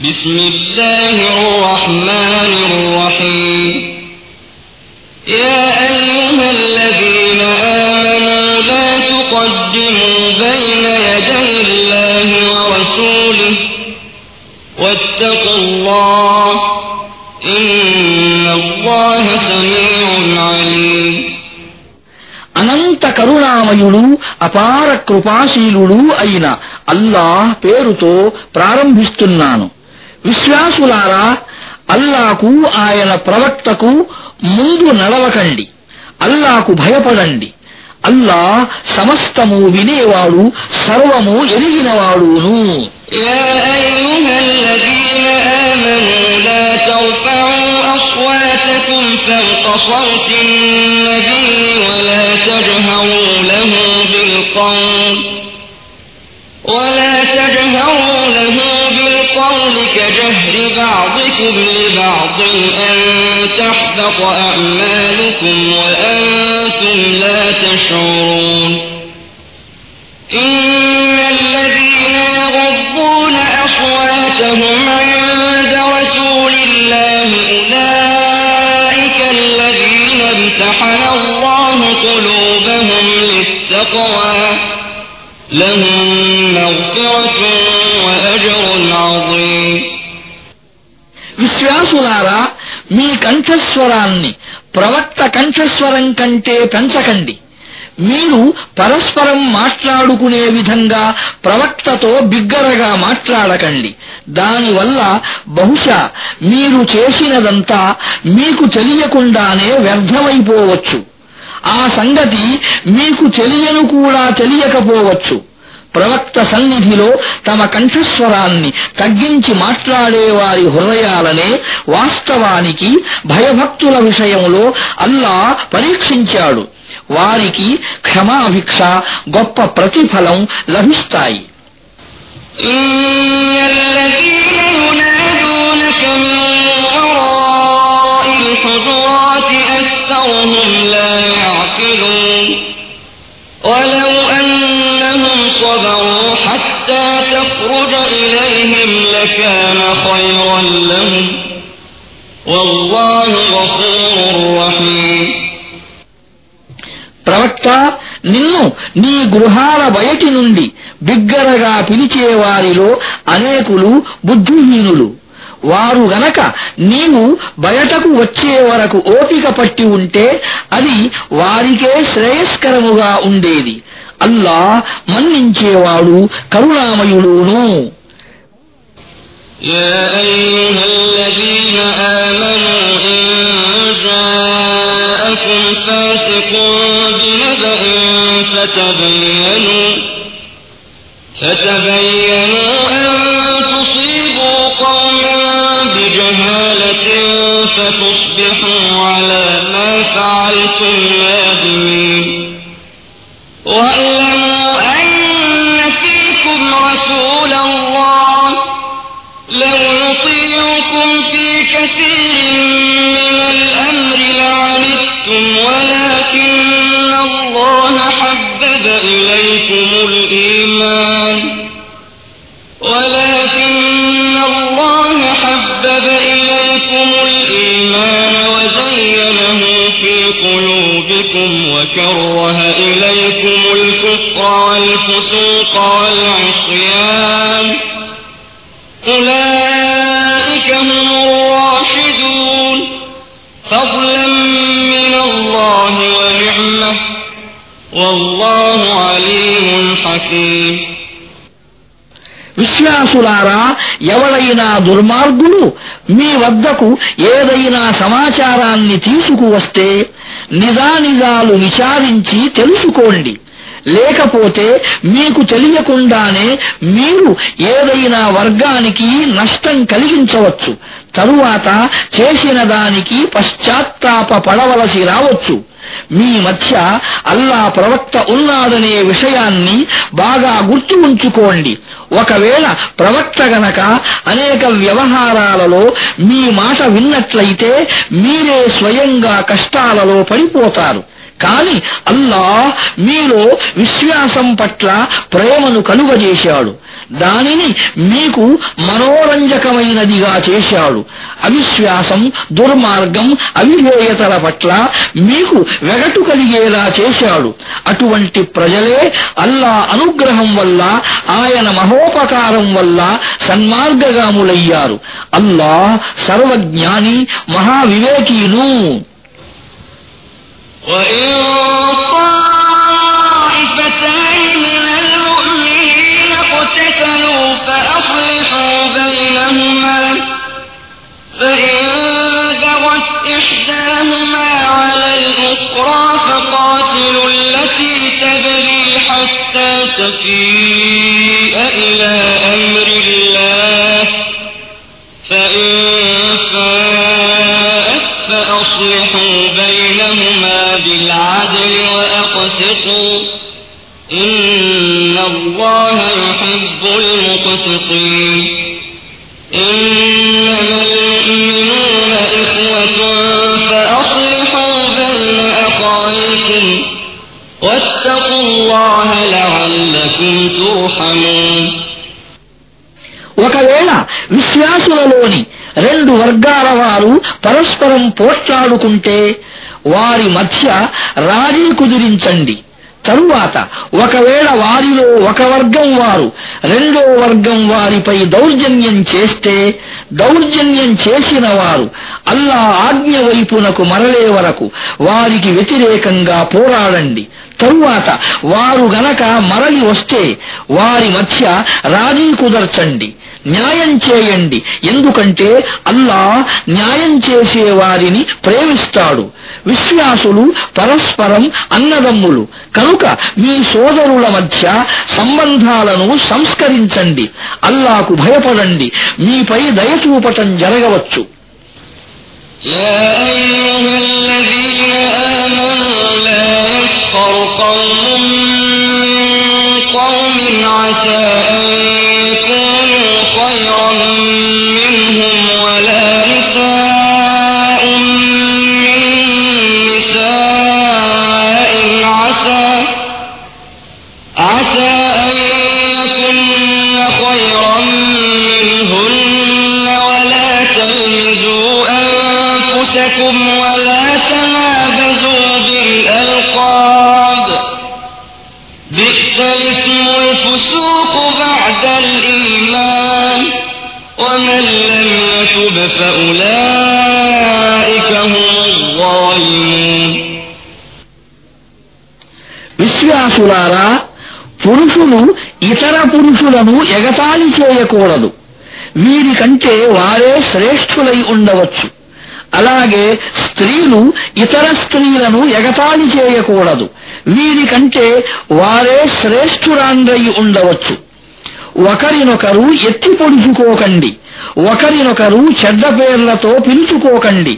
بسم الله الرحمن الرحيم يا أيها الذين آمنوا لا تقدموا بين يدي الله ورسوله واتقوا الله إن الله سميع عليم అనంత కరుణామయుడు అపార కృపాశీలుడు అయిన అల్లాహ్ పేరుతో ప్రారంభిస్తున్నాను విశ్వాసులారా అల్లాకు ఆయన ప్రవక్తకు ముందు నడవకండి అల్లాకు భయపడండి అల్లా సమస్తము వినేవాడు సర్వము ఎరిగినవాడును يا أيها الذين آمنوا لا ترفعوا أصواتكم فوق صوت النبي ولا تجهروا له بالقول ولا كجهر بعضكم لبعض أن تحبط أعمالكم وأنتم لا تشعرون إن الذين يغضون أصواتهم عند رسول الله أولئك الذين امتحن الله قلوبهم للتقوى لهم مغفرة وأجر عظيم విశ్వాసులారా మీ కంఠస్వరాన్ని ప్రవక్త కంఠస్వరం కంటే పెంచకండి. మీరు పరస్పరం మాట్లాడుకునే విధంగా ప్రవక్తతో బిగ్గరగా మాట్లాడకండి. దానివల్ల బహుశా మీరు చేసినదంతా మీకు తెలియకుండానే వ్యర్థమైపోవచ్చు. ఆ సంగతి మీకు తెలియను కూడా తెలియకపోవచ్చు. ప్రవక్త సన్నిధిలో తమ కంఠస్వరాన్ని తగ్గించి మాట్లాడేవారి హృదయాలనే వాస్తవానికి భయభక్తుల విషయంలో అల్లా పరీక్షించాడు. వారికి క్షమాభిక్ష గొప్ప ప్రతిఫలం లభిస్తాయి. గృహాల బయటి నుండి బిగ్గరగా పిలిచేవారిలో అనేకులు బుద్ధిహీనులు వారు గనక నీవు బయటకు వచ్చే వరకు ఓపిక పట్టి ఉంటే అది వారికే శ్రేయస్కరముగా ఉండేది అల్లా మన్నించేవాడు కరుణామయుడును يا أيها الذين آمنوا إن جاءكم فاسق بنبأ فتبينوا فتبينوا أن تصيبوا قوما بجهالة فتصبحوا على ما فعلتم وكره إليكم الكفر والفسوق والعصيان. أولئك هم الراشدون. فضلا من الله ونعمة. والله عليم حكيم. విశ్వాసులారా ఎవడైనా దుర్మార్గులు మీ వద్దకు ఏదైనా సమాచారాన్ని తీసుకువస్తే నిజానిజాలు విచారించి తెలుసుకోండి. లేకపోతే మీకు తెలియకుండానే మీరు ఏదైనా వర్గానికి నష్టం కలిగించవచ్చు. తరువాత చేసిన దానికి పశ్చాత్తాప పడవలసి రావచ్చు. మీ మధ్య అల్లా ప్రవక్త ఉన్నాడనే విషయాన్ని బాగా గుర్తు ఉంచుకోండి. ఒకవేళ ప్రవక్త గనక అనేక వ్యవహారాలలో మీ మాట విన్నట్లయితే మీరే స్వయంగా కష్టాలలో పడిపోతారు. కాని అల్లా మీలో విశ్వాసం పట్ల ప్రేమను కలుగజేశాడు. దానిని మీకు మనోరంజకమైనదిగా చేశాడు. అవిశ్వాసం దుర్మార్గం అవిధేయతల పట్ల మీకు వెగటు కలిగేలా చేశాడు. అటువంటి ప్రజలే అల్లా అనుగ్రహం వల్ల ఆయన మహోపకారం వల్ల సన్మార్గగాములయ్యారు. అల్లా సర్వజ్ఞాని మహావివేకీను فقاتلوا التي تبغي حتى تفيء وأقسطوا إن الله يحب المقسطين إنما المؤمنون إخوة فأصلحوا بين أخويكم واتقوا الله لعلكم ترحمون ఒకవేళ విశ్వాసులలోని రెండు వర్గాల వారు పరస్పరం పోట్లాడుకుంటే వారి మధ్య రాజీ కుదిరించండి. తరువాత ఒకవేళ వారిలో ఒక వర్గం వారు రెండో వర్గం వారిపై దౌర్జన్యం చేస్తే దౌర్జన్యం చేసిన వారు అల్లా ఆజ్ఞ వైపునకు మరలే వరకు వారికి వ్యతిరేకంగా పోరాడండి. తరువాత వారు గనక మరలి వస్తే వారి మధ్య రాజీ కుదర్చండి. న్యాయం చేయండి ఎందుకంటే అల్లా న్యాయం చేసే వారిని ప్రేమిస్తాడు విశ్వాసులు పరస్పరం అన్నదమ్ములు కనుక మీ సోదరుల మధ్య సంబంధాలను సంస్కరించండి అల్లాకు భయపడండి మీపై దయచూపటం జరగవచ్చు يا أيها الذين آمنوا لا يسخر قوم من قوم عسى أن పురుషులారా పురుషులు ఇతర పురుషులను ఎగతాళి చేయకూడదు. వీరికంటే వారే శ్రేష్ఠులై ఉండవచ్చు. అలాగే స్త్రీలు ఇతర స్త్రీలను ఎగతాళి చేయకూడదు. వీరికంటే వారే శ్రేష్ఠురాండ్రై ఉండవచ్చు. ఒకరినొకరు ఎత్తి పొడుచుకోకండి ఒకరినొకరు చెడ్డ పేర్లతో పిలుచుకోకండి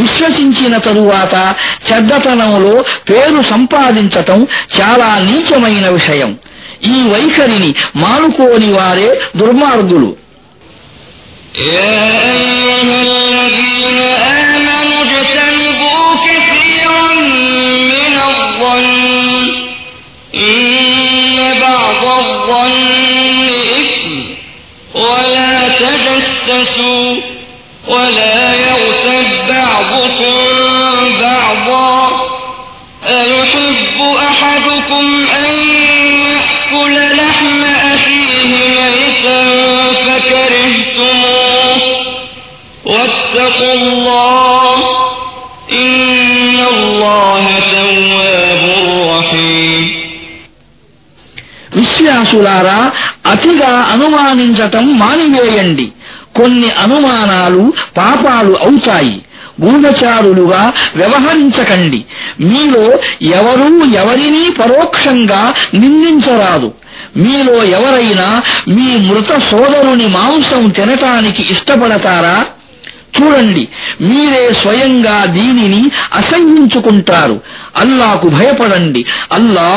విశ్వసించిన తరువాత చెడ్డతనంలో పేరు సంపాదించటం చాలా నీచమైన విషయం ఈ వైఖరిని మానుకోని వారే దుర్మార్గులు يا أيها الذين آمنوا اجتنبوا كثيرا من الظن إن بعض الظن إثم ولا تجسسوا ولا يغتب بعضكم بعضا. أيحب أحدكم విశ్వాసులారా అతిగా అనుమానించటం మానివేయండి. కొన్ని అనుమానాలు పాపాలు అవుతాయి. గూఢచారులుగా వ్యవహరించకండి. మీలో ఎవరూ ఎవరినీ పరోక్షంగా నిందించరాదు. మీలో ఎవరైనా మీ మృత సోదరుని మాంసం తినటానికి ఇష్టపడతారా? చూడండి మీరే స్వయంగా దీనిని అసహ్యించుకుంటారు అల్లాకు భయపడండి అల్లా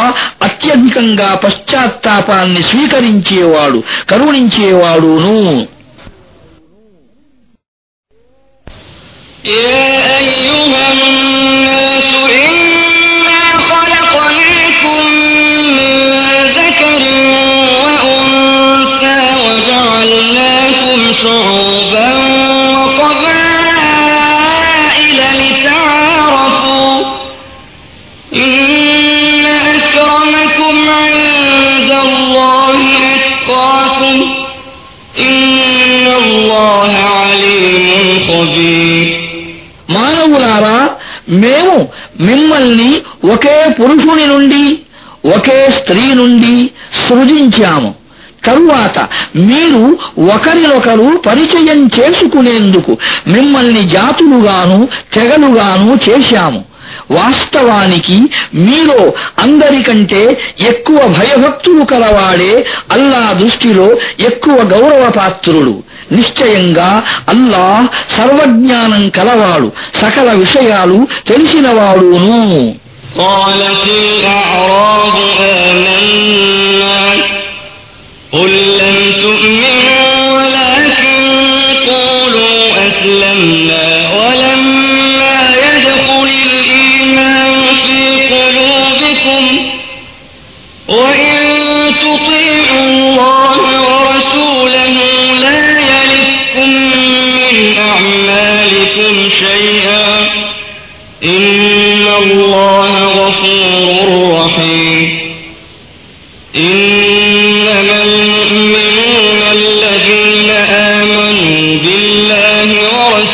అత్యధికంగా పశ్చాత్తాపాన్ని స్వీకరించేవాడు కరుణించేవాడును يا أيها أكرمكم عند الله أتقاكم إن الله عليم خبير మానవులారా మేము మిమ్మల్ని ఒకే పురుషుని నుండి ఒకే స్త్రీ నుండి సృజించాము తరువాత మీరు ఒకరినొకరు పరిచయం చేసుకునేందుకు మిమ్మల్ని జాతులుగాను తెగలుగాను చేశాము వాస్తవానికి మీలో అందరికంటే ఎక్కువ భయభక్తులు కలవాడే అల్లా దృష్టిలో ఎక్కువ గౌరవపాత్రుడు నిశ్చయంగా అల్లాహ్ సర్వజ్ఞానం కలవాడు సకల విషయాలు తెలిసినవాడును قالت الأعراب آمنا قل لم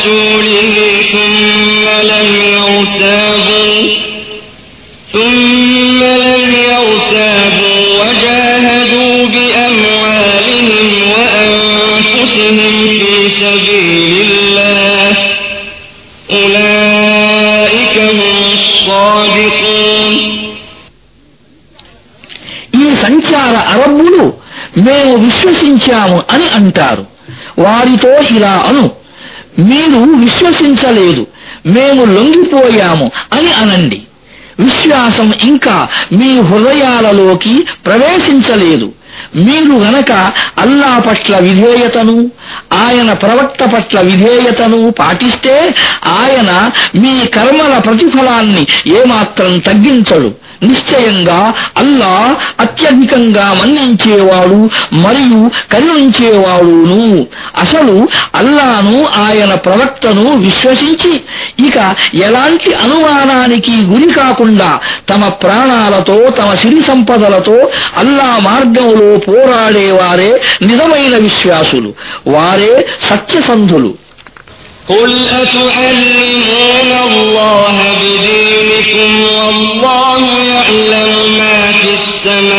ورسوله ثم لم يرتابوا ثم لم يرتابوا وجاهدوا بأموالهم وأنفسهم في سبيل الله أولئك هم الصادقون ఈ సంచార అరబ్బులు మేము విశ్వసించాము అని అంటారు వారితో ఇలా అను మీరు విశ్వసించలేదు. మేము లొంగిపోయాము అని అనండి. విశ్వాసం ఇంకా మీ హృదయాలలోకి ప్రవేశించలేదు. మీరు గనక అల్లా పట్ల విధేయతను ఆయన ప్రవక్త పట్ల విధేయతను పాటిస్తే ఆయన మీ కర్మల ప్రతిఫలాన్ని ఏమాత్రం తగ్గించడు. నిశ్చయంగా అల్లా అత్యధికంగా మన్నించేవాడు మరియు కరుణించేవాడును. అసలు అల్లాను ఆయన ప్రవక్తను విశ్వసించి ఇక ఎలాంటి అనుమానానికి గురి కాకుండా తమ ప్రాణాలతో తమ సిరి సంపదలతో అల్లా మార్గంలో పోరాడేవారే నిజమైన విశ్వాసులు వారే సత్యసంధులు قل أتعلمون الله بدينكم والله يعلم ما في السماوات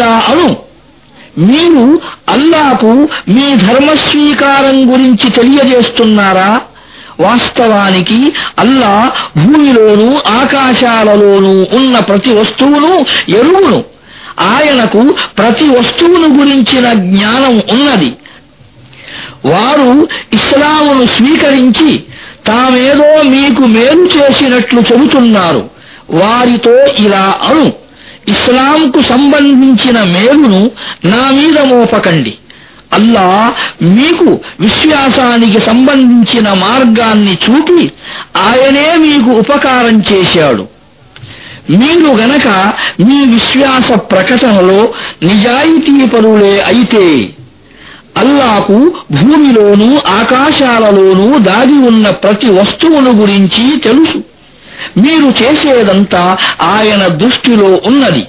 ఇలా అను. మీరు అల్లాకు మీ ధర్మస్వీకారం గురించి తెలియజేస్తున్నారా? వాస్తవానికి అల్లా భూమిలోనూ ఆకాశాలలోనూ ఉన్న ప్రతి వస్తువును ఎరువును ఆయనకు ప్రతి వస్తువును గురించిన జ్ఞానం ఉన్నది. వారు ఇస్లామును స్వీకరించి తామేదో మీకు మేలు చేసినట్లు చెబుతున్నారు. వారితో ఇలా అను. ఇస్లాంకు సంబంధించిన మేలును నా మీద మోపకండి. అల్లా మీకు విశ్వాసానికి సంబంధించిన మార్గాన్ని చూపి ఆయనే మీకు ఉపకారం చేశాడు. మీరు గనక మీ విశ్వాస ప్రకటనలో నిజాయితీపరులే అయితే అల్లాకు భూమిలోనూ ఆకాశాలలోనూ దాగి ఉన్న ప్రతి వస్తువును గురించి తెలుసు. మీరు చేసేదంతా ఆయన దృష్టిలో ఉన్నది.